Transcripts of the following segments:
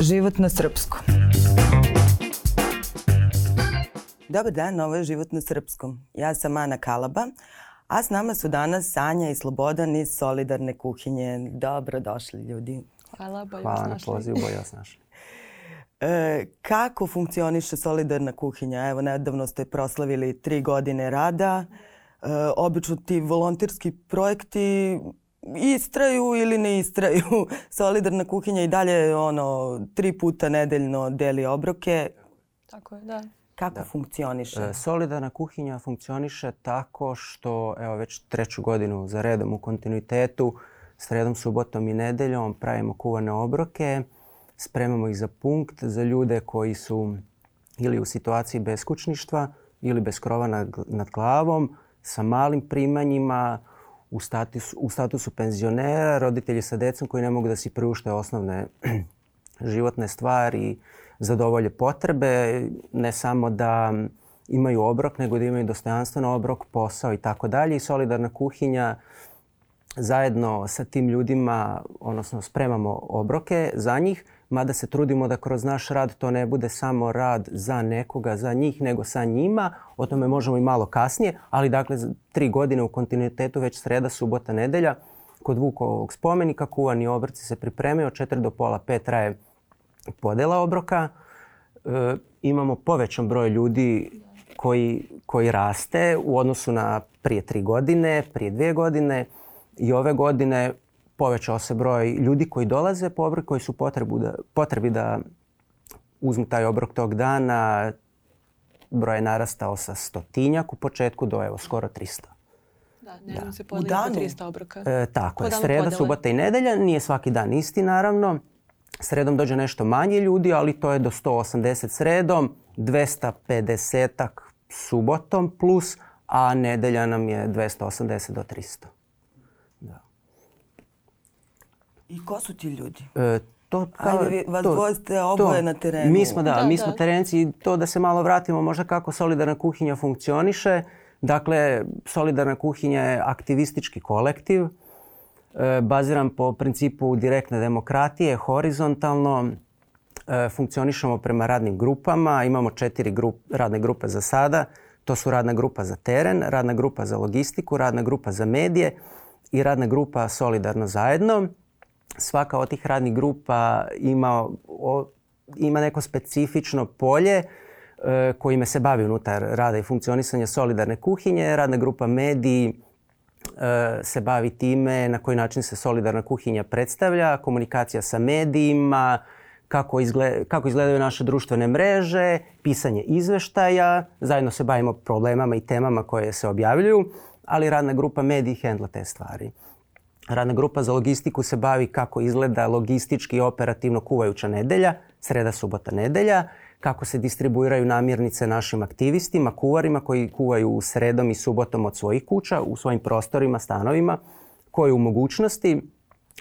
Život na srpskom. Dobar dan, ovo je Život na srpskom. Ja sam Ana Kalaba, a s nama su danas Sanja i Slobodan iz Solidarne kuhinje. Dobro došli ljudi. Hvala, bolje Hvala na vas našli. E, kako funkcioniše Solidarna kuhinja? Evo, nedavno ste proslavili tri godine rada. E, obično ti volonterski projekti istraju ili ne istraju. Solidarna kuhinja i dalje ono tri puta nedeljno deli obroke. Tako je, da. Kako funkcioniše? E, solidarna kuhinja funkcioniše tako što evo već treću godinu za redom u kontinuitetu sredom, subotom i nedeljom pravimo kuvane obroke, spremamo ih za punkt za ljude koji su ili u situaciji beskućništva ili bez krova nad glavom sa malim primanjima u statusu, penzionera, roditelji sa decom koji ne mogu da si priušte osnovne životne stvari, zadovolje potrebe, ne samo da imaju obrok, nego da imaju dostojanstven obrok, posao i tako dalje. I solidarna kuhinja zajedno sa tim ljudima, odnosno spremamo obroke za njih, mada se trudimo da kroz naš rad to ne bude samo rad za nekoga, za njih, nego sa njima. O tome možemo i malo kasnije, ali dakle tri godine u kontinuitetu već sreda, subota, nedelja kod Vukovog spomenika kuvani obroci se pripremaju od četiri do pola pet traje podela obroka. E, imamo povećan broj ljudi koji raste u odnosu na prije tri godine, prije dvije godine i ove godine povećao se broj ljudi koji dolaze po obrok, koji su potrebu da, potrebi da uzmu taj obrok tog dana. Broj je narastao sa stotinjak u početku do evo skoro 300. Da, znam se podeli 300 obroka. E, tako je, sreda, subota i nedelja. Nije svaki dan isti naravno. Sredom dođe nešto manje ljudi, ali to je do 180 sredom, 250 subotom plus, a nedelja nam je 280 do 300. I ko su ti ljudi? E, vas oboje na terenu. Mi smo, da, terenci i to da se malo vratimo možda kako solidarna kuhinja funkcioniše. Dakle, solidarna kuhinja je aktivistički kolektiv, e, baziran po principu direktne demokratije, horizontalno, e, funkcionišamo prema radnim grupama, imamo četiri grup, radne grupe za sada, to su radna grupa za teren, radna grupa za logistiku, radna grupa za medije i radna grupa solidarno zajedno svaka od tih radnih grupa ima, ima neko specifično polje e, kojime se bavi unutar rada i funkcionisanja solidarne kuhinje. Radna grupa mediji e, se bavi time na koji način se solidarna kuhinja predstavlja, komunikacija sa medijima, kako, kako izgledaju naše društvene mreže, pisanje izveštaja, zajedno se bavimo problemama i temama koje se objavljuju, ali radna grupa mediji hendla te stvari. Radna grupa za logistiku se bavi kako izgleda logistički i operativno kuvajuća nedelja, sreda, subota, nedelja, kako se distribuiraju namirnice našim aktivistima, kuvarima koji kuvaju sredom i subotom od svojih kuća, u svojim prostorima, stanovima, koji u mogućnosti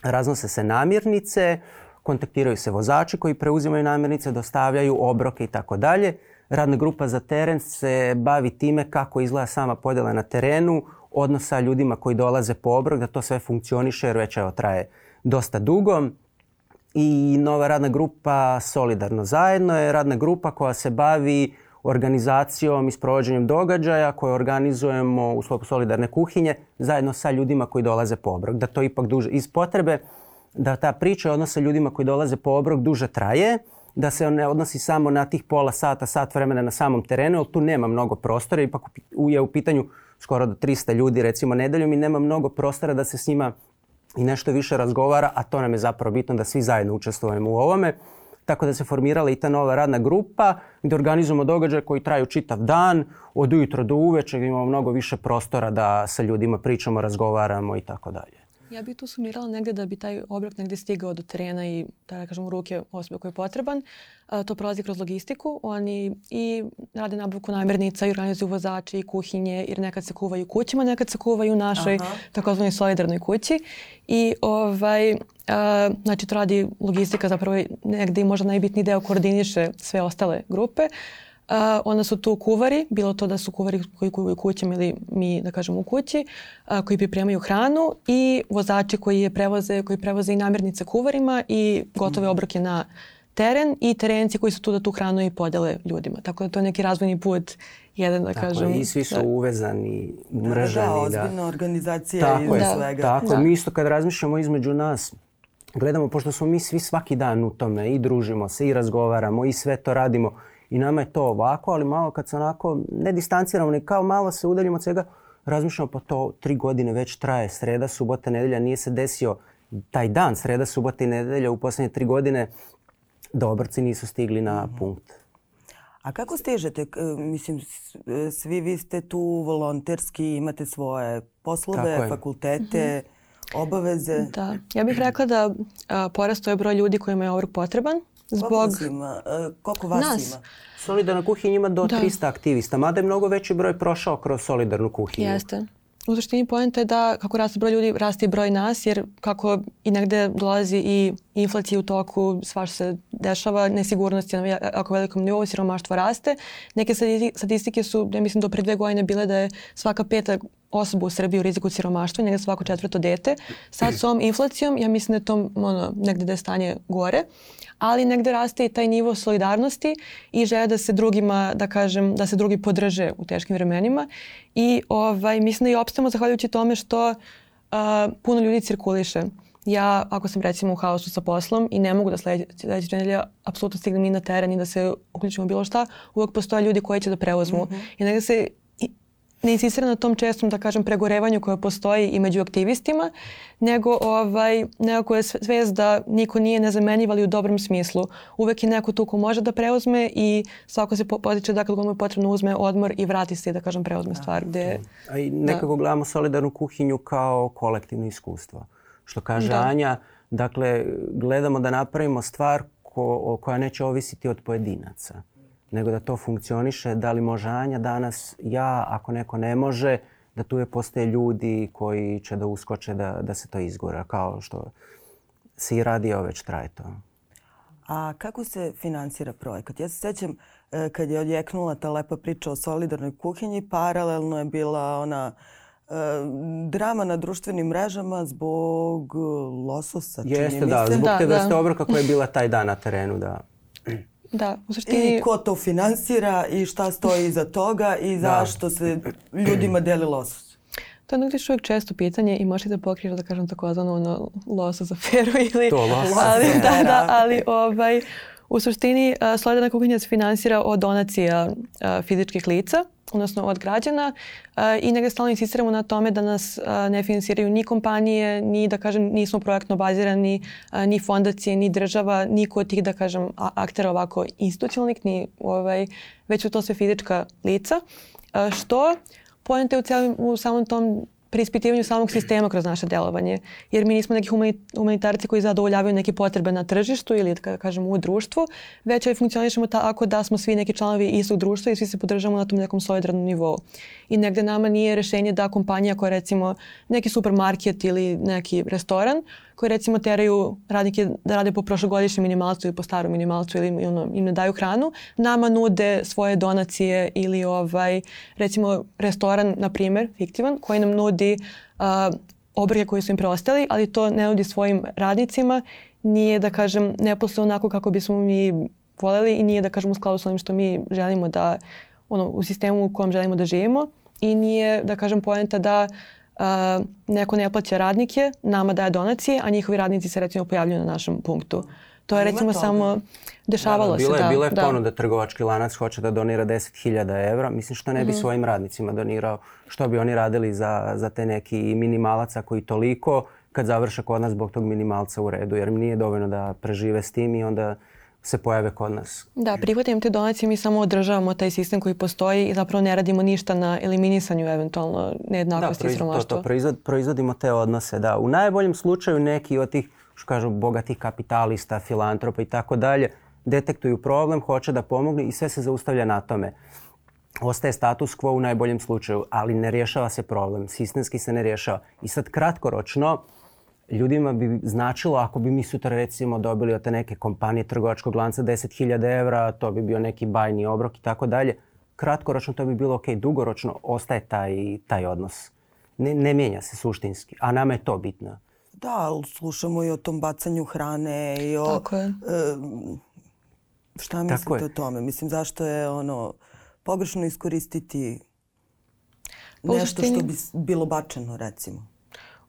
raznose se namirnice, kontaktiraju se vozači koji preuzimaju namirnice, dostavljaju obroke i tako dalje. Radna grupa za teren se bavi time kako izgleda sama podjela na terenu, odnosa ljudima koji dolaze po obrok, da to sve funkcioniše jer već evo traje dosta dugo. I nova radna grupa Solidarno zajedno je radna grupa koja se bavi organizacijom i sprovođenjem događaja koje organizujemo u sklopu Solidarne kuhinje zajedno sa ljudima koji dolaze po obrok. Da to ipak duže iz potrebe, da ta priča odnosa ljudima koji dolaze po obrok duže traje, da se ne odnosi samo na tih pola sata, sat vremena na samom terenu, jer tu nema mnogo prostora, ipak je u pitanju skoro do 300 ljudi recimo nedeljom i nema mnogo prostora da se s njima i nešto više razgovara, a to nam je zapravo bitno da svi zajedno učestvujemo u ovome. Tako da se formirala i ta nova radna grupa gdje organizujemo događaje koji traju čitav dan, od ujutro do uveče, imamo mnogo više prostora da sa ljudima pričamo, razgovaramo i tako dalje. Ja bih tu sumirala negdje da bi taj obrok negdje stigao do terena i da kažem u ruke osobe koji je potreban. to prolazi kroz logistiku. Oni i rade nabavku namirnica i organizuju vozači i kuhinje jer nekad se kuvaju u kućima, nekad se kuvaju u našoj takozvanoj solidarnoj kući. I ovaj, znači to radi logistika zapravo negdje i možda najbitniji deo koordiniše sve ostale grupe. Eh, onda su tu kuvari, bilo to da su kuvari koji u kućem ili mi da kažem u kući, eh, koji pripremaju hranu i vozači koji je prevoze, koji prevoze i namirnice kuvarima i gotove obroke na teren i terenci koji su tu da tu hranu i podele ljudima. Tako da to je neki razvojni put jedan da kažem. I svi su uvezani, umrežani. Da, da, ozbiljna organizacija tako je, svega. Tako je, mi isto kad razmišljamo između nas, gledamo, pošto smo mi svi svaki dan u tome i družimo se i razgovaramo i sve to radimo, i nama je to ovako, ali malo kad se onako, ne distanciramo, ne kao malo se udaljimo od svega, razmišljamo pa to tri godine već traje, sreda, subota, nedelja, nije se desio taj dan, sreda, subota i nedelja u posljednje tri godine, da obrci nisu stigli na mhm. punkt. A kako stižete? E, mislim, e, svi vi ste tu volonterski, imate svoje poslove, fakultete, mhm. obaveze. Da. Ja bih rekla da porastao je broj ljudi kojima je ovrh potreban. Zbog... E, koliko vas ima? Koliko vas ima? Solidarna kuhinja ima do 300 aktivista, mada je mnogo veći broj prošao kroz solidarnu kuhinju. Jeste. U suštini pojenta je da kako raste broj ljudi, raste i broj nas, jer kako i negde dolazi i inflacija u toku, svaš se dešava, nesigurnost je na jako velikom nivou, siromaštvo raste. Neke statistike su, ja mislim, do pre dve godine bile da je svaka peta osoba u Srbiji u riziku siromaštva, negde svako četvrto dete. Sad s ovom inflacijom, ja mislim da je to ono, negde da je stanje gore ali negde raste i taj nivo solidarnosti i želja da se drugima, da kažem, da se drugi podrže u teškim vremenima i ovaj, mislim da i opstamo zahvaljujući tome što puno ljudi cirkuliše. Ja, ako sam recimo u haosu sa poslom i ne mogu da sledeći nedelja apsolutno stignem ni na teren i da se uključimo bilo šta, uvek postoje ljudi koji će da preuzmu. Mm -hmm. I negde se ne insistira na tom čestom, da kažem, pregorevanju koje postoji i među aktivistima, nego ovaj, nekako je svez da niko nije nezamenjiv, ali u dobrom smislu. Uvek je neko tu ko može da preuzme i svako se potiče da kad god mu je potrebno uzme odmor i vrati se da kažem preuzme stvar. Gde, A i nekako gledamo solidarnu kuhinju kao kolektivno iskustvo. Što kaže da. Anja, dakle, gledamo da napravimo stvar ko, koja neće ovisiti od pojedinaca nego da to funkcioniše, da li može Anja danas, ja, ako neko ne može, da tu je postoje ljudi koji će da uskoče da, da se to izgura, kao što se i radio već traje to. A kako se financira projekat? Ja se sjećam e, kad je odjeknula ta lepa priča o solidarnoj kuhinji, paralelno je bila ona e, drama na društvenim mrežama zbog lososa. Jeste, da, zbog te vrste obroka koja je bila taj dan na terenu, da. Da, u suštini... I ko to financira i šta stoji iza toga i zašto se ljudima deli losos? To je negdje uvijek često pitanje i možete da pokriješ da kažem takozvano ono losa za feru ili... To, ali, da, da, ali ovaj, u suštini, e, slojedana kuhinja se finansira od donacija e, fizičkih lica, odnosno od građana e, i negdje stalno insistiramo na tome da nas ne finansiraju ni kompanije, ni da kažem nismo projektno bazirani, ni fondacije, ni država, niko od tih da kažem aktera ovako institucionalnih, ni ovaj, već su to sve fizička lica. Što pojente u, u samom tom preispitivanju samog sistema kroz naše djelovanje. Jer mi nismo neki humanitarci koji zadovoljavaju neke potrebe na tržištu ili, kažem, u društvu, već funkcionišemo tako da smo svi neki članovi istog društva i svi se podržamo na tom nekom solidarnom nivou. I negdje nama nije rešenje da kompanija koja, recimo, neki supermarket ili neki restoran, koji recimo teraju radnike da rade po prošlogodišnjem minimalcu ili po starom minimalcu ili ono, im ne daju hranu, nama nude svoje donacije ili ovaj, recimo restoran, na primjer, fiktivan, koji nam nudi uh, koje koji su im preostali, ali to ne nudi svojim radnicima, nije da kažem ne onako kako bismo mi voljeli i nije da kažem u skladu s onim što mi želimo da, ono, u sistemu u kojem želimo da živimo i nije da kažem poenta da E, neko ne plaća radnike, nama daje donacije, a njihovi radnici se recimo pojavljuju na našem punktu. To je recimo samo dešavalo se. da, Je, da, da. trgovački lanac hoće da donira 10.000 evra. Mislim što ne bi mhm. svojim radnicima donirao. Što bi oni radili za, za te neki minimalaca koji toliko kad završe kod nas zbog tog minimalca u redu. Jer mi nije dovoljno da prežive s tim i onda se pojave kod nas. Da, prihvatim te donacije mi samo održavamo taj sistem koji postoji i zapravo ne radimo ništa na eliminisanju eventualno nejednakosti da, i sromaštva. Proizvod, proizvodimo te odnose, da. U najboljem slučaju neki od tih, što kažu, bogatih kapitalista, filantropa i tako dalje, detektuju problem, hoće da pomognu i sve se zaustavlja na tome. Ostaje status quo u najboljem slučaju, ali ne rješava se problem. Sistemski se ne rješava. I sad kratkoročno, ljudima bi značilo ako bi mi sutra recimo dobili od te neke kompanije trgovačkog lanca 10.000 evra, to bi bio neki bajni obrok i tako dalje. Kratkoročno to bi bilo ok, dugoročno ostaje taj, taj odnos. Ne, ne mijenja se suštinski, a nama je to bitno. Da, ali slušamo i o tom bacanju hrane i o... Tako Šta mislite o tome? Mislim, zašto je ono pogrešno iskoristiti nešto što bi bilo bačeno, recimo?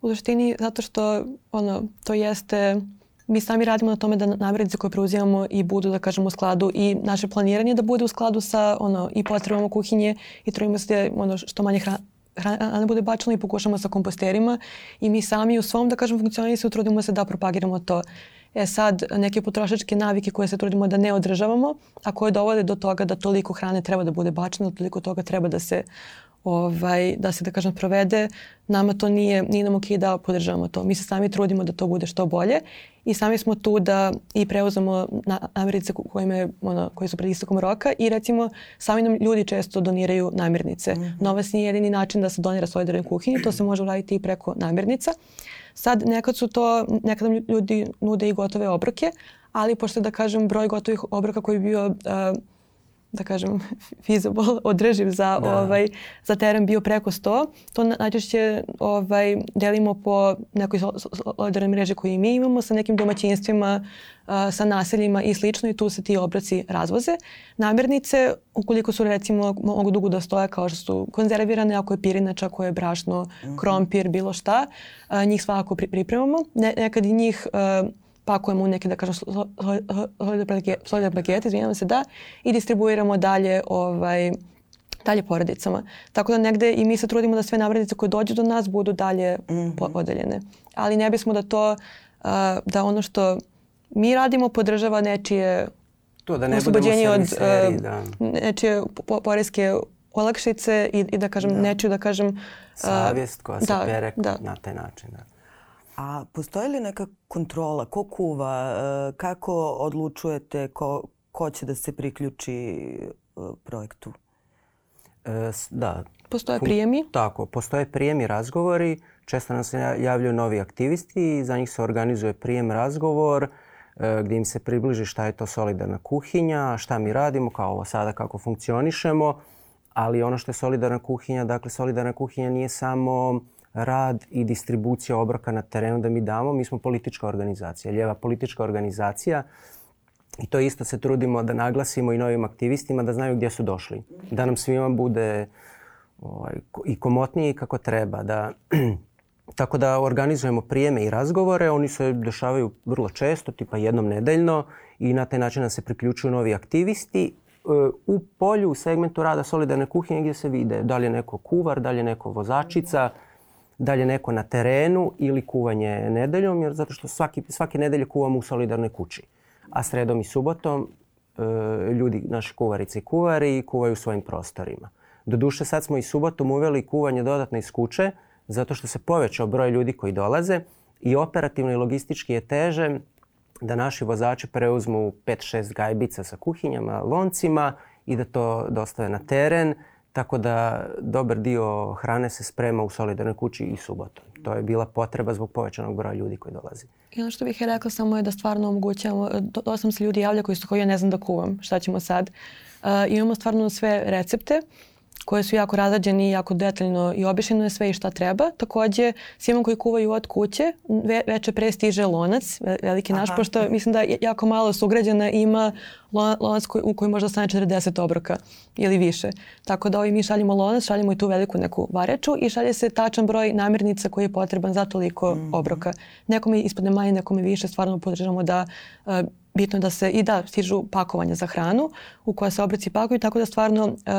U suštini zato što ono, to jeste mi sami radimo na tome da namirnice koje preuzimamo i budu, da kažemo, u skladu i naše planiranje da bude u skladu sa ono, i potrebama kuhinje i trudimo se ono, što manje hrane hrana bude bačena i pokušamo sa komposterima i mi sami u svom, da kažem, funkcioniranju trudimo se da propagiramo to. E sad, neke potrošačke navike koje se trudimo da ne održavamo, a koje dovode do toga da toliko hrane treba da bude bačeno, toliko toga treba da se ovaj, da se, da kažem, provede. Nama to nije, nije nam ok da podržavamo to. Mi se sami trudimo da to bude što bolje i sami smo tu da i preuzemo na namirnice je ono, koje su pred istokom roka i recimo sami nam ljudi često doniraju namirnice. Mm -hmm. Novac nije jedini način da se donira solidarnoj kuhinji, to se može uraditi i preko namirnica. Sad nekad su to, nekad nam ljudi nude i gotove obroke, ali pošto da kažem broj gotovih obroka koji bi bio da kažem, feasible, održiv za, ovaj, za teren bio preko 100. To najčešće ovaj, delimo po nekoj solidarnoj mreži koju mi imamo sa nekim domaćinstvima, sa naseljima i slično i tu se ti obraci razvoze. Namirnice, ukoliko su recimo mogu dugo da stoje kao što su konzervirane, ako je pirinača, ako je brašno, mhm. krompir, bilo šta, njih svakako pripremamo. nekad i njih pakujemo u neke, da kažem, solidne pakete, izvinjavam se, da, i distribuiramo dalje ovaj, dalje porodicama. Tako da negde i mi se trudimo da sve navrednice koje dođu do nas budu dalje mhm. podeljene. Ali ne bismo da to, da ono što mi radimo podržava nečije to, da ne oslobođenje od da. nečije porezke olakšice i, i da kažem da. nečiju, da kažem... Savjest koja se da, pere da. na taj način. Da. A postoji li neka kontrola? Ko kuva? E, kako odlučujete ko, će da se priključi e, projektu? E, da. Postoje prijemi? Tako, postoje prijemi razgovori. Često nam se javljaju novi aktivisti i za njih se organizuje prijem razgovor gdje im se približi šta je to solidarna kuhinja, šta mi radimo, kao ovo sada kako funkcionišemo. Ali ono što je solidarna kuhinja, dakle solidarna kuhinja nije samo rad i distribucija obroka na terenu da mi damo. Mi smo politička organizacija, ljeva politička organizacija i to isto se trudimo da naglasimo i novim aktivistima da znaju gdje su došli. Da nam svima bude ovaj, i komotniji kako treba. Da, tako da organizujemo prijeme i razgovore, oni se dešavaju vrlo često, tipa jednom nedeljno i na taj način nam se priključuju novi aktivisti e, u polju, u segmentu rada solidarne kuhinje gdje se vide da li je neko kuvar, da li je neko vozačica, da li je neko na terenu ili kuvanje nedeljom, jer zato što svaki, svake nedelje kuvamo u solidarnoj kući. A sredom i subotom e, ljudi, naši kuvarice i kuvari, kuvaju u svojim prostorima. Doduše sad smo i subotom uveli kuvanje dodatno iz kuće, zato što se povećao broj ljudi koji dolaze i operativno i logistički je teže da naši vozači preuzmu pet, šest gajbica sa kuhinjama, loncima i da to dostave na teren tako da dobar dio hrane se sprema u solidarnoj kući i subotom. To je bila potreba zbog povećanog broja ljudi koji dolazi. I ono što bih rekla samo je da stvarno omogućavamo, dosta se ljudi javlja koji su koji ja ne znam da kuvam, šta ćemo sad. E, imamo stvarno sve recepte koje su jako razrađeni i jako detaljno i objašnjeno je sve i šta treba. Takođe, svima koji kuvaju od kuće, ve, veče pre lonac, veliki naš, pošto mislim da jako malo sugrađena ima lonac u koji možda stane 40 obroka ili više. Tako da ovi mi šaljimo lonac, šaljimo i tu veliku neku vareču i šalje se tačan broj namirnica koji je potreban za toliko mm -hmm. obroka. Nekome ispadne manje, nekome više, stvarno podržamo da uh, bitno da se i da stižu pakovanja za hranu u koja se obroci pakuju, tako da stvarno e,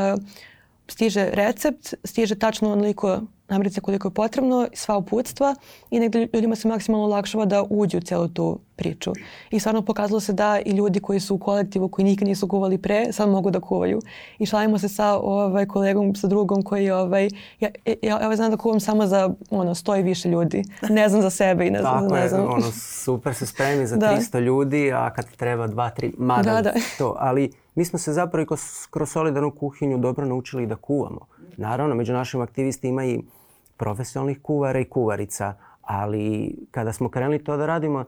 stiže recept, stiže tačno onoliko namirnica koliko je potrebno, sva uputstva i negdje ljudima se maksimalno olakšava da uđu u celu tu priču. I stvarno pokazalo se da i ljudi koji su u kolektivu, koji nikad nisu kuvali pre, sad mogu da kuvaju. I šalimo se sa ovaj, kolegom, sa drugom koji ovaj, ja, ja, ovaj znam da kuvam samo za ono, sto i više ljudi. Ne znam za sebe i ne znam. Tako ne znam. Je, ono, super se spremi za da. 300 ljudi, a kad treba dva, tri, mada da, to. Ali mi smo se zapravo i kroz solidarnu kuhinju dobro naučili da kuvamo. Naravno, među našim aktivistima ima i profesionalnih kuvara i kuvarica, ali kada smo krenuli to da radimo,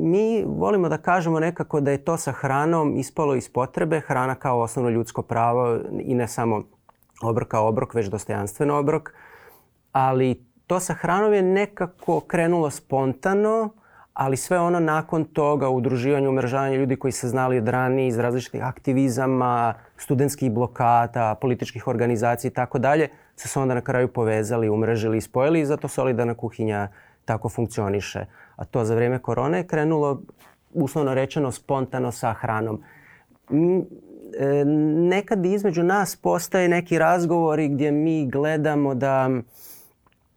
mi volimo da kažemo nekako da je to sa hranom ispalo iz potrebe, hrana kao osnovno ljudsko pravo i ne samo obrok kao obrok, već dostojanstven obrok, ali to sa hranom je nekako krenulo spontano ali sve ono nakon toga, udruživanje, umrežavanje ljudi koji se znali od rani iz različitih aktivizama, studentskih blokata, političkih organizacija i tako dalje, se su onda na kraju povezali, umrežili i spojili i zato solidarna kuhinja tako funkcioniše. A to za vrijeme korone je krenulo, uslovno rečeno, spontano sa hranom. Mm, e, nekad između nas postaje neki razgovori gdje mi gledamo da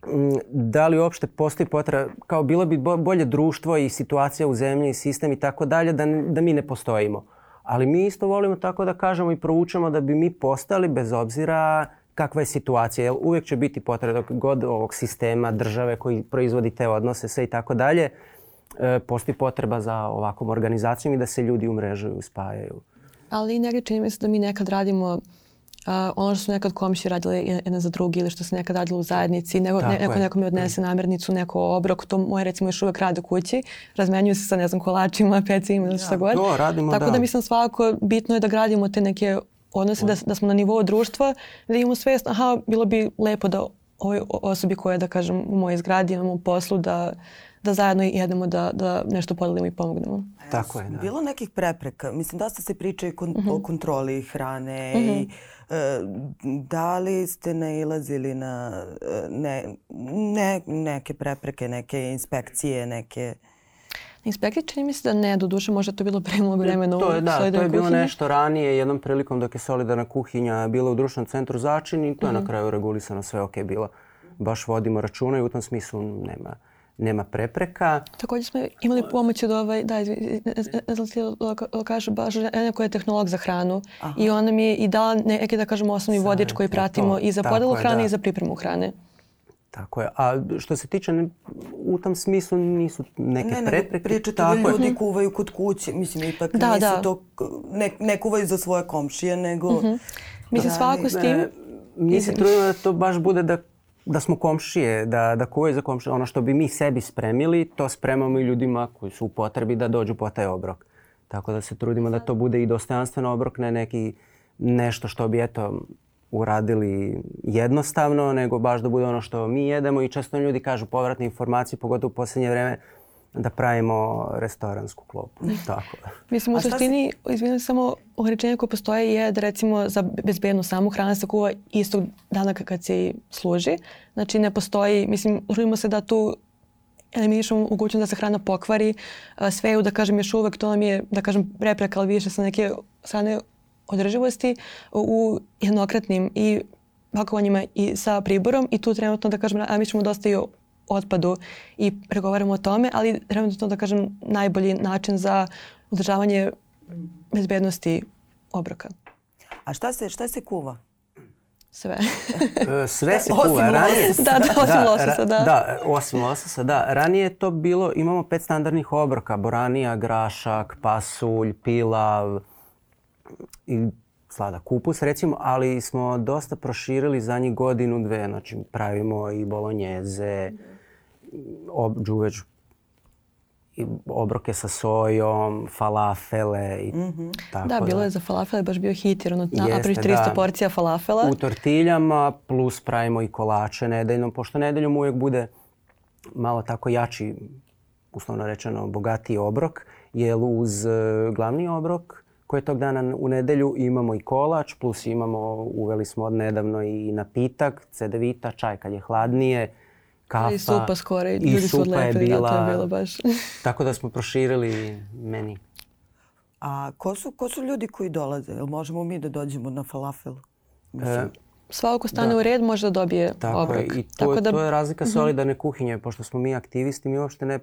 Mm, da li uopšte postoji potreba, kao bilo bi bolje društvo i situacija u zemlji i sistem i tako dalje, da mi ne postojimo. Ali mi isto volimo tako da kažemo i proučamo da bi mi postali bez obzira kakva je situacija. Jer uvijek će biti potreba dok god ovog sistema, države koji proizvodi te odnose, sve i tako dalje, e, postoji potreba za ovakvom organizacijom i da se ljudi umrežuju, spajaju. Ali inače čini mi se da mi nekad radimo ono što su nekad komši radili jedna za drugi ili što se nekad radilo u zajednici, neko, neko, mi odnese namirnicu, neko obrok, to moje recimo još uvijek rade kući, razmenjuju se sa ne znam kolačima, pecima ili što god. Tako da. mislim svako bitno je da gradimo te neke odnose, da, da smo na nivou društva, da imamo svest, aha, bilo bi lepo da ovoj osobi koja je, da kažem, u mojoj zgradi, imamo poslu, da da zajedno jedemo da, da nešto podelimo i pomognemo. Tako je, da. Bilo nekih prepreka? Mislim, dosta se priča mhm. o kontroli hrane i mhm. e, da li ste nailazili na e, ne, ne, neke prepreke, neke inspekcije, neke... Inspekcije čini mi se da ne, doduše možda to bilo e, vremena u To je, da, to je bilo nešto ranije, jednom prilikom dok je solidarna kuhinja bila u društvenom centru začin i to je na mhm. kraju regulisano sve ok bilo. Baš vodimo računa i u tom smislu nema nema prepreka. Također smo imali pomoć od ovaj, da, kaže baš ena koja je tehnolog za hranu i ona mi je i dala neke, da kažemo, osnovni vodič koji pratimo i za podelu hrane i za pripremu hrane. Tako je. A što se tiče, u tom smislu nisu neke ne, prepreke. Pričate tako ljudi kuvaju kod kuće. Mislim, ipak nisu to, ne, kuvaju za svoje komšije, nego... Mhm. Mislim, svako s tim... Mi se trudimo da to baš bude da da smo komšije, da, da koje za komšije, ono što bi mi sebi spremili, to spremamo i ljudima koji su u potrebi da dođu po taj obrok. Tako da se trudimo da to bude i dostojanstven obrok, ne neki nešto što bi eto uradili jednostavno, nego baš da bude ono što mi jedemo i često ljudi kažu povratne informacije, pogotovo u posljednje vreme, da pravimo restoransku klopu. Tako. Mislim, u suštini, izvinim samo ograničenje koje postoje je da recimo za bezbednu samu hrana se kuva istog dana kad se služi. Znači ne postoji, mislim, trudimo se da tu eliminišemo mogućnost da se hrana pokvari. Sve je, da kažem, još uvek to nam je, da kažem, prepreka, ali više sa neke strane održivosti u jednokratnim i pakovanjima i sa priborom i tu trenutno, da kažem, a mi ćemo dosta i otpadu i pregovaramo o tome, ali trenutno da kažem najbolji način za održavanje bezbednosti obroka. A šta se, šta se kuva? Sve. E, sve se kuva. Osim da, da, osim lososa, da. osim lososa, da. Ranije je to bilo, imamo pet standardnih obroka. Boranija, grašak, pasulj, pilav i slada kupus recimo, ali smo dosta proširili zadnjih godinu dve. Znači pravimo i bolonjeze, obđu obroke sa sojom, falafele i mhm. da. bilo je za falafele baš bio hit jer ono 300 porcija falafela. U tortiljama plus pravimo i kolače nedeljno, pošto nedeljom uvijek bude malo tako jači, uslovno rečeno, bogatiji obrok, jer uz e, glavni obrok je tog dana u nedelju imamo i kolač, plus imamo, uveli smo nedavno i napitak, cedevita, čaj kad je hladnije, kafa. I supa je bila, tako da smo proširili meni. A ko su, ljudi koji dolaze? Možemo mi da dođemo na falafel? Sva E, stane u red može da dobije Tako obrok. Tako je, da... to je razlika mhm. solidarne kuhinje, pošto smo mi aktivisti, mi uopšte ne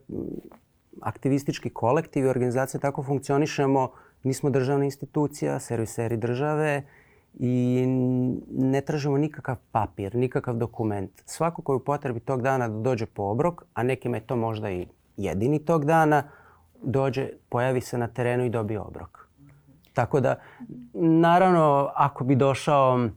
aktivistički kolektiv i organizacija tako funkcionišemo. Nismo državna institucija, serviseri države, i ne tražimo nikakav papir, nikakav dokument. Svako koji potrebi tog dana da dođe po obrok, a nekima je to možda i jedini tog dana, dođe, pojavi se na terenu i dobije obrok. Tako da, naravno, ako bi došao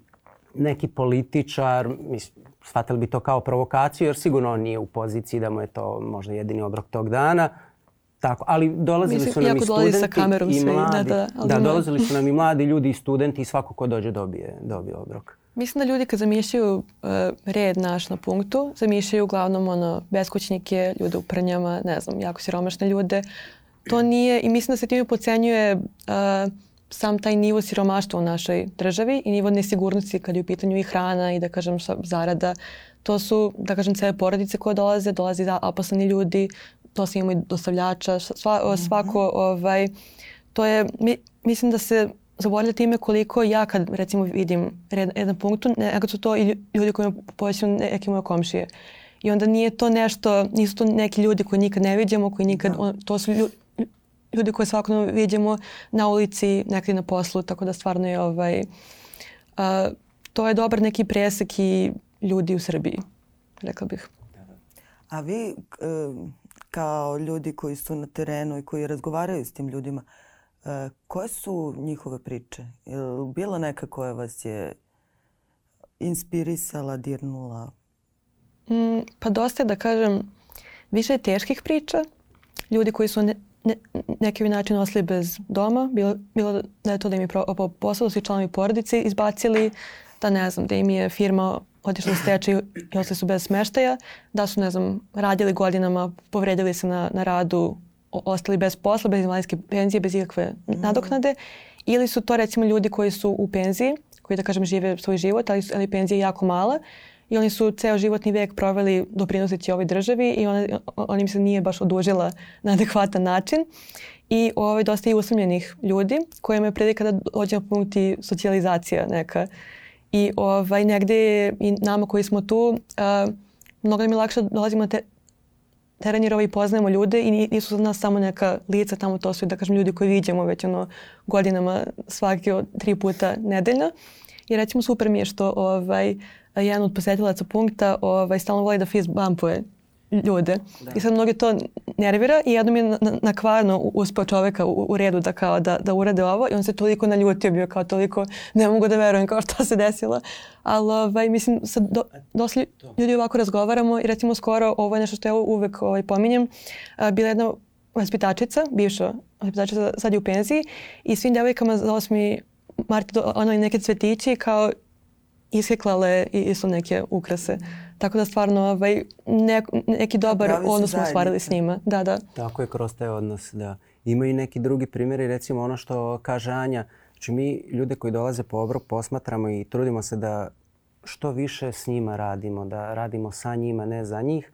neki političar, mislim, shvatili bi to kao provokaciju jer sigurno on nije u poziciji da mu je to možda jedini obrok tog dana, tako, ali dolazili su nam i studenti i mladi. da, dolazili su nam i mladi ljudi i studenti i svako ko dođe dobije, dobije obrok. Mislim da ljudi kad zamišljaju eh, red naš na punktu, zamišljaju uglavnom ono, beskućnike, ljude u prnjama, ne znam, jako siromašne ljude. To nije, i mislim da se time pocenjuje eh, sam taj nivo siromaštva u našoj državi i nivo nesigurnosti kad je u pitanju i hrana i da kažem zarada. To su, da kažem, cele porodice koje dolaze, dolazi zaposleni ljudi, to se i dostavljača, sva, mhm. svako, ovaj, to je, mi, mislim da se zaboravlja time koliko ja kad recimo vidim jedan punkt, nekad su to i ljudi koji me povećaju neki moje komšije. I onda nije to nešto, nisu to neki ljudi koji nikad ne vidimo, koji nikad, to su ljudi koje svakodno vidimo na ulici, neki na poslu, tako da stvarno je ovaj, to je dobar neki presek i ljudi u Srbiji, rekla bih. A vi, kao ljudi koji su na terenu i koji razgovaraju s tim ljudima, e, koje su njihove priče? bila neka koja vas je inspirisala, dirnula? Mm, pa dosta je da kažem više teških priča. Ljudi koji su ne, ne, neki način ostali bez doma, bilo, bilo da je da im je svi članovi porodice izbacili, da ne znam, da im je firma otišla u stečaj i ostali su bez smeštaja, da su, ne znam, radili godinama, povredili se na, na radu, ostali bez posla, bez invalidske penzije, bez ikakve nadoknade. Ili su to recimo ljudi koji su u penziji, koji da kažem žive svoj život, ali, ali penzija je jako mala i oni su ceo životni vek proveli doprinoseći ovoj državi i ona, im se nije baš odužila na adekvatan način. I ovaj, dosta i usamljenih ljudi kojima je prilika da dođe socijalizacija neka i ovaj, negde i nama koji smo tu, mnogo nam je lakše dolazimo na te, teren jer ovaj poznajemo ljude i nisu za nas samo neka lica tamo, to su da kažem ljudi koji vidimo već ono godinama svaki od tri puta nedeljno. I recimo super mi je što ovaj, jedan od posjetilaca punkta ovaj, stalno voli da fist bumpuje ljude. I sad mnogi to nervira i jednom je na, na čoveka u, redu da kao da, da urade ovo i on se toliko naljutio bio kao toliko ne mogu da verujem kao što se desilo. Ali ovaj, mislim sad ljudi ovako razgovaramo i recimo skoro ovo je nešto što ja uvek ovaj, pominjem. Bila jedna vaspitačica, bivša vaspitačica sad je u penziji i svim devojkama za osmi Marta donali ono, neke cvetići kao isjeklale i su neke ukrase. Tako da stvarno ovaj, neki dobar odnos smo ostvarili s njima. Da, da. Tako je kroz taj odnos, da. Ima i neki drugi primjeri, recimo ono što kaže Anja. Znači mi ljude koji dolaze po obrok posmatramo i trudimo se da što više s njima radimo, da radimo sa njima, ne za njih.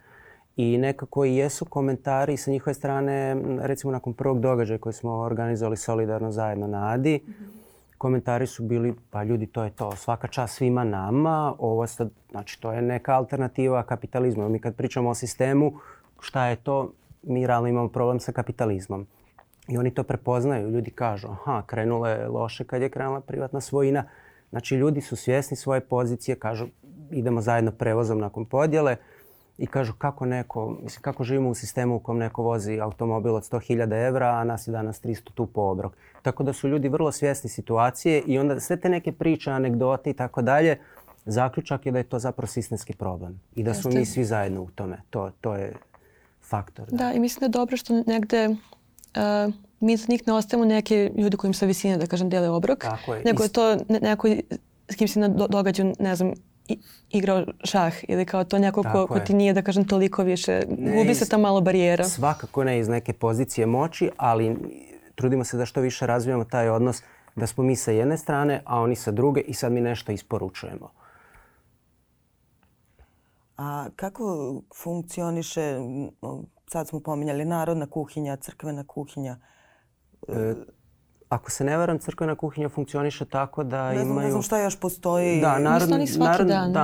I nekako i jesu komentari sa njihove strane, recimo nakon prvog događaja koji smo organizovali solidarno zajedno na Adi, mhm komentari su bili pa ljudi to je to, svaka čast svima nama, ovo sad, znači to je neka alternativa kapitalizmu. Mi kad pričamo o sistemu, šta je to, mi realno imamo problem sa kapitalizmom. I oni to prepoznaju, ljudi kažu, aha, krenulo je loše kad je krenula privatna svojina. Znači ljudi su svjesni svoje pozicije, kažu idemo zajedno prevozom nakon podjele, i kažu kako neko, mislim kako živimo u sistemu u kom neko vozi automobil od 100.000 evra, a nas je danas 300 tu po obrok. Tako da su ljudi vrlo svjesni situacije i onda sve te neke priče, anegdote i tako dalje, zaključak je da je to zapravo sistemski problem i da smo mi svi zajedno u tome. To, je faktor. Da. i mislim da je dobro što negde e, mi za njih ne ostajemo neke ljudi kojim sa visine, da kažem, dele obrok. Tako je. Nego je to neko s kim se događaju, ne znam, igrao šah ili kao to neko ko, ti nije, da kažem, toliko više. Gubi se ta malo barijera. Svakako ne iz neke pozicije moći, ali trudimo se da što više razvijamo taj odnos da smo mi sa jedne strane, a oni sa druge i sad mi nešto isporučujemo. A kako funkcioniše, sad smo pominjali narodna kuhinja, crkvena kuhinja? E, ako se ne varam, crkvena kuhinja funkcioniše tako da ne imaju... Ne znam šta još postoji. Da, narodni,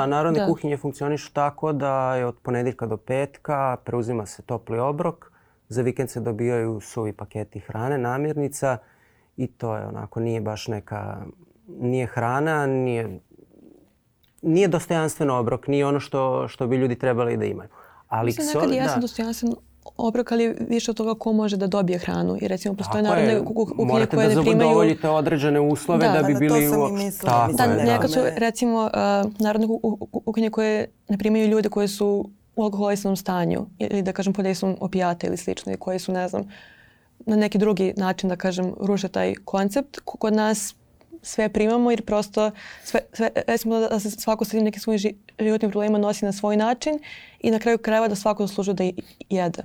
narodne kuhinje funkcionišu tako da je od ponedjeljka do petka preuzima se topli obrok, za vikend se dobijaju suvi paketi hrane, namirnica i to je onako, nije baš neka... Nije hrana, nije, nije dostojanstven obrok, nije ono što, što bi ljudi trebali da imaju. Ali Mislim, nekad ja sam dostojanstven obrok, ali više od toga ko može da dobije hranu. I recimo postoje Tako narodne kuhinje koje ne primaju... Morate određene uslove da, da bi da, bili i mislila. da, su recimo uh, narodne kuhinje koje ne primaju ljude koje su u alkoholisnom stanju ili da kažem podejstvom opijata ili slično i koji su, ne znam, na neki drugi način, da kažem, ruše taj koncept. Kod nas sve primamo jer prosto sve, sve, da se svako s nekim svojim životnim problemima nosi na svoj način i na kraju krajeva da svako zaslužuje da jede.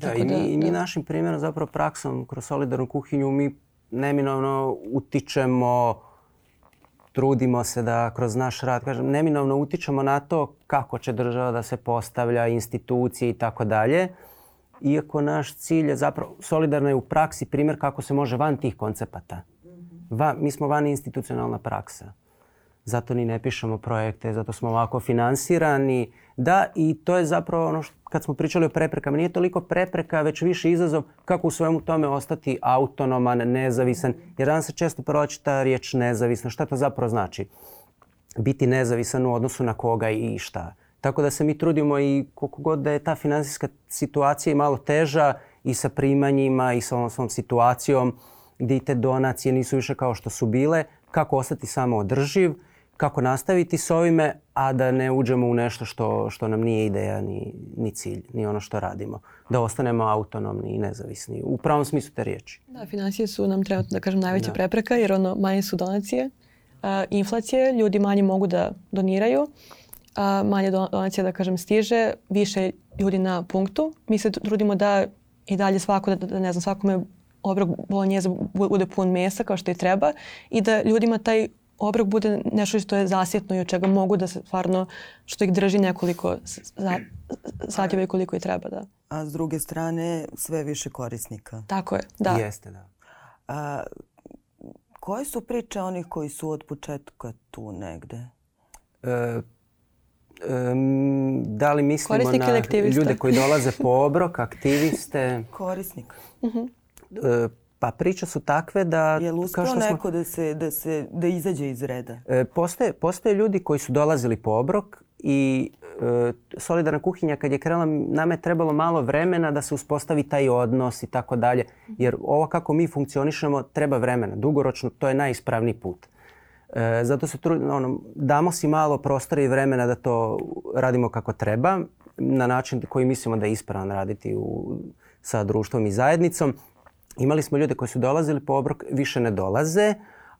Da, i mi, našim primjerom, zapravo praksom kroz solidarnu kuhinju, mi neminovno utičemo, trudimo se da kroz naš rad, kažem, neminovno utičemo na to kako će država da se postavlja, institucije i tako dalje. Iako naš cilj je zapravo, solidarna je u praksi primjer kako se može van tih koncepata mi smo van institucionalna praksa. Zato ni ne pišemo projekte, zato smo ovako finansirani. Da, i to je zapravo ono što, kad smo pričali o preprekama, nije toliko prepreka, već više izazov kako u svemu tome ostati autonoman, nezavisan. Jer danas se često pročita riječ nezavisna. Šta to zapravo znači? Biti nezavisan u odnosu na koga i šta. Tako da se mi trudimo i koliko god da je ta financijska situacija i malo teža i sa primanjima i sa ovom svom situacijom, gdje te donacije nisu više kao što su bile, kako ostati samo održiv, kako nastaviti s ovime, a da ne uđemo u nešto što, što nam nije ideja ni, ni cilj, ni ono što radimo. Da ostanemo autonomni i nezavisni, u pravom smislu te riječi. Da, financije su nam trenutno, da kažem, najveća prepreka jer ono manje su donacije, a, inflacije, ljudi manje mogu da doniraju, manje donacije, da kažem, stiže, više ljudi na punktu. Mi se trudimo da i dalje svako, da ne znam, svakome obrok bolonjeza bude pun mesa kao što i treba i da ljudima taj obrok bude nešto što je zasjetno i od čega mogu da se stvarno, što ih drži nekoliko sati i koliko i treba. Da. A s druge strane sve više korisnika. Tako je, da. Jeste, da. A, koje su priče onih koji su od početka tu negde? E, e da li mislimo Korisnik na ljude koji dolaze po obrok, aktiviste? Korisnik. Uh E, pa priče su takve da... Je li uspio neko da, se, da, se, da izađe iz reda? E, postoje, ljudi koji su dolazili po obrok i e, solidarna kuhinja kad je krela, nam je trebalo malo vremena da se uspostavi taj odnos i tako dalje. Jer ovo kako mi funkcionišemo treba vremena. Dugoročno to je najispravniji put. zato se trudimo, ono, damo si malo prostora i vremena da to radimo kako treba na način koji mislimo da je ispravan raditi sa društvom i zajednicom. Imali smo ljude koji su dolazili po obrok, više ne dolaze,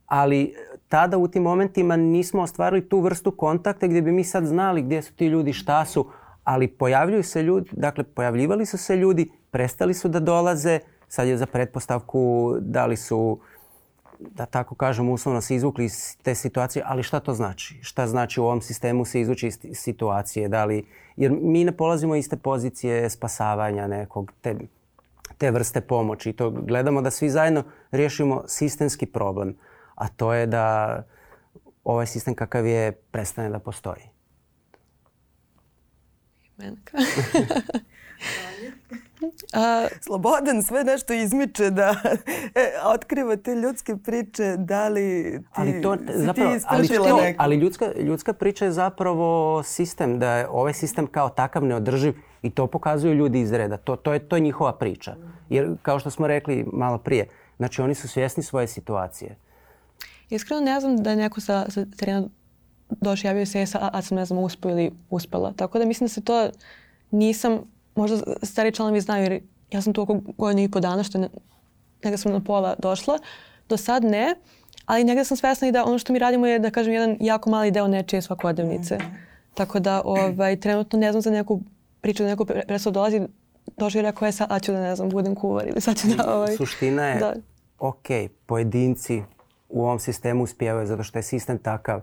ali tada u tim momentima nismo ostvarili tu vrstu kontakta gdje bi mi sad znali gdje su ti ljudi, šta su, ali pojavljuju se ljudi, dakle pojavljivali su se ljudi, prestali su da dolaze, sad je za pretpostavku da li su da tako kažem, uslovno se izvukli iz te situacije, ali šta to znači? Šta znači u ovom sistemu se izvući iz situacije? Da li, jer mi ne polazimo iste pozicije spasavanja nekog, te te vrste pomoći. I to gledamo da svi zajedno riješimo sistemski problem, a to je da ovaj sistem kakav je prestane da postoji. A... Slobodan sve nešto izmiče da e, otkriva te ljudske priče, da li ali to, zapravo, ali, ali ljudska, ljudska priča je zapravo sistem, da je ovaj sistem kao takav neodrživ i to pokazuju ljudi iz reda. To, to, je, to je njihova priča. Jer kao što smo rekli malo prije, znači oni su svjesni svoje situacije. Iskreno ne znam da je neko sa, sa terena došao javio se e, sa, a sam ne znam uspio ili uspela. Tako da mislim da se to nisam, možda stari članovi znaju jer ja sam tu oko godinu i po dana što ne, negdje sam na pola došla. Do sad ne, ali negdje sam svjesna i da ono što mi radimo je da kažem jedan jako mali deo nečije svakodnevnice. Mhm. Tako da ovaj, trenutno ne znam za neku priča da neko presto dolazi, došli i rekao, je sad ću da ne znam, budem kuvar ili sad ću da... Ovaj, Suština je, ok, pojedinci u ovom sistemu uspijevaju zato što je sistem takav.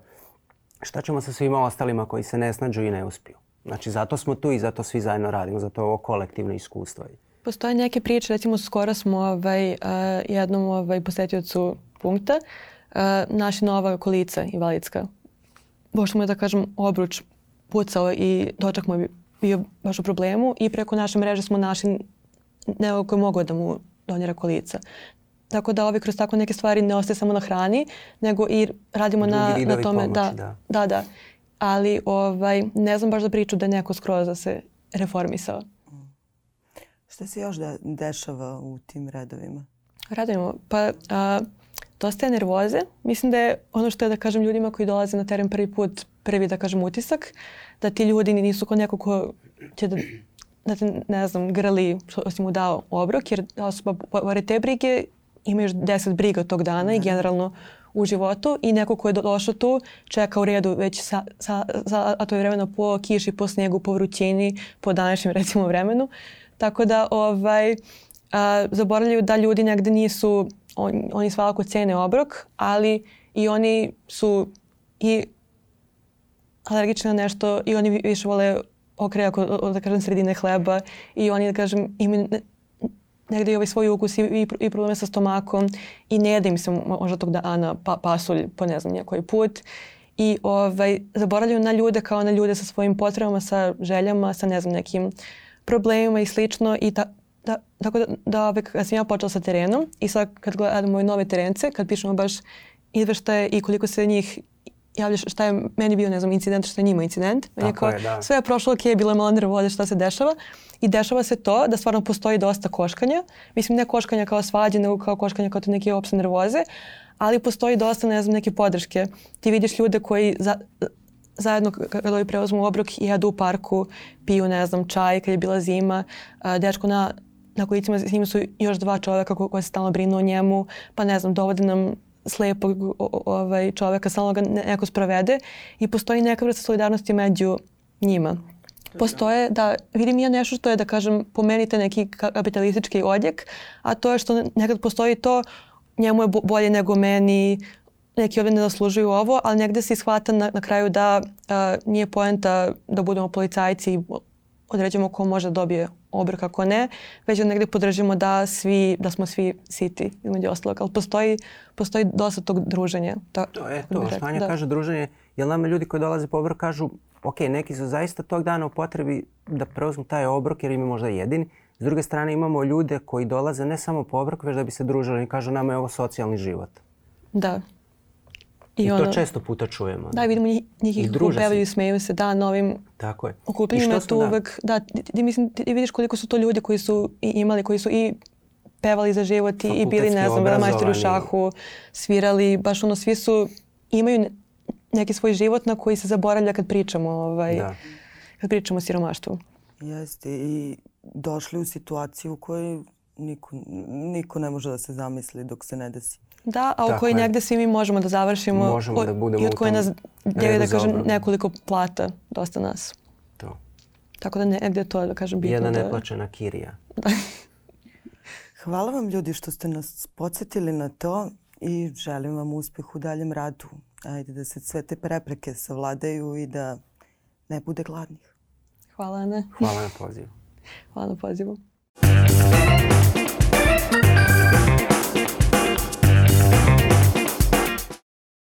Šta ćemo sa svima ostalima koji se ne snađu i ne uspiju? Znači, zato smo tu i zato svi zajedno radimo, zato je ovo kolektivno iskustvo. Postoje neke priče, recimo skoro smo ovaj, jednom ovaj, posetiocu punkta naši nova kolica invalidska. Boš mu je da kažem obruč pucao i dočak mu je bio baš u problemu i preko naše mreže smo našli nekog koji mogu da mu donira kolica. Tako da ovi kroz tako neke stvari ne ostaje samo na hrani, nego i radimo na, na tome. Pomoći, da, da. da, Ali ovaj, ne znam baš da priču da je neko skroz da se reformisao. Šta se još da dešava u tim radovima? Radovima? Pa a, dosta je nervoze. Mislim da je ono što je da kažem ljudima koji dolaze na teren prvi put prvi da kažem utisak da ti ljudi nisu kod nekog ko će da, da te, ne znam, grli što si mu dao obrok, jer osoba pored te brige ima još deset briga tog dana i generalno u životu i neko ko je došao tu čeka u redu već sa, sa, a to je vremeno po kiši, po snijegu, po vrućini, po današnjem recimo vremenu. Tako da ovaj, a, zaboravljaju da ljudi negde nisu, oni svakako cene obrok, ali i oni su i alergični na nešto i oni više vole okrejak od, da kažem, sredine hleba i oni, da kažem, imaju negdje i ovaj svoj ukus i, i, probleme sa stomakom i ne im se možda tog dana pa, pasulj po ne znam njakoj put i ovaj, zaboravljaju na ljude kao na ljude sa svojim potrebama, sa željama, sa ne znam nekim problemima i slično i da, tako da, da ovaj, kad sam ja počela sa terenom i sad kad gledam moje nove terence, kad pišemo baš izveštaje i koliko se njih javljaš šta je meni bio, ne znam, incident, šta je njima incident. Meni Tako je, da. Sve je prošlo, ok, bilo je malo nervoze šta se dešava. I dešava se to da stvarno postoji dosta koškanja. Mislim, ne koškanja kao svađe, nego kao koškanja kao to neke opšte nervoze. Ali postoji dosta, ne znam, neke podrške. Ti vidiš ljude koji zajedno kada ovi preozmu obrok i jedu u parku, piju, ne znam, čaj kad je bila zima. Dečko na na kolicima s njim su još dva čovjeka koja se stalno brinu o njemu, pa ne znam, dovode nam slepog ovaj, čoveka, samo ga neko sprovede i postoji neka vrsta solidarnosti među njima. Postoje, da, vidim ja nešto što je, da kažem, pomenite neki kapitalistički odjek, a to je što nekad postoji to, njemu je bolje nego meni, neki ovdje ne zaslužuju ovo, ali negdje se ishvata na, kraju da nije poenta da budemo policajci i određujemo ko može da dobije obrok, ako ne, već negdje podržimo da, svi, da smo svi siti, između ostalog. Ali postoji, postoji dosta tog druženja. To, to je to, da. kaže druženje, jer nama ljudi koji dolaze po obrok kažu, ok, neki su zaista tog dana u potrebi da preuzmu taj obrok jer im je možda jedini. S druge strane imamo ljude koji dolaze ne samo po obrok, već da bi se družili i kažu nama je ovo socijalni život. Da. I, I e, ono, to često puta čujemo. Da, vidimo njih, njih ih i smeju se da novim Tako je. tu da... uvek. Da, ti, mislim, ti vidiš koliko su to ljudi koji su i imali, koji su i pevali za život i, bili, ne znam, ono, majstori u šahu, svirali, baš ono, svi su, imaju neki svoj život na koji se zaboravlja kad pričamo, ovaj, kad pričamo o siromaštvu. Jeste i došli u situaciju u kojoj niko, ne može da se zamisli dok se ne desi. Da, a u koji negdje svi mi možemo da završimo možemo da budemo i od koje nas djeli da kažem nekoliko plata, dosta nas. To. Tako da negdje e, to je da kažem bitno. Jedna neplaćena kirija. Hvala vam ljudi što ste nas podsjetili na to i želim vam uspjeh u daljem radu. Ajde da se sve te prepreke savladaju i da ne bude gladnih. Hvala Ana. Hvala na pozivu. Hvala na pozivu. Thank you.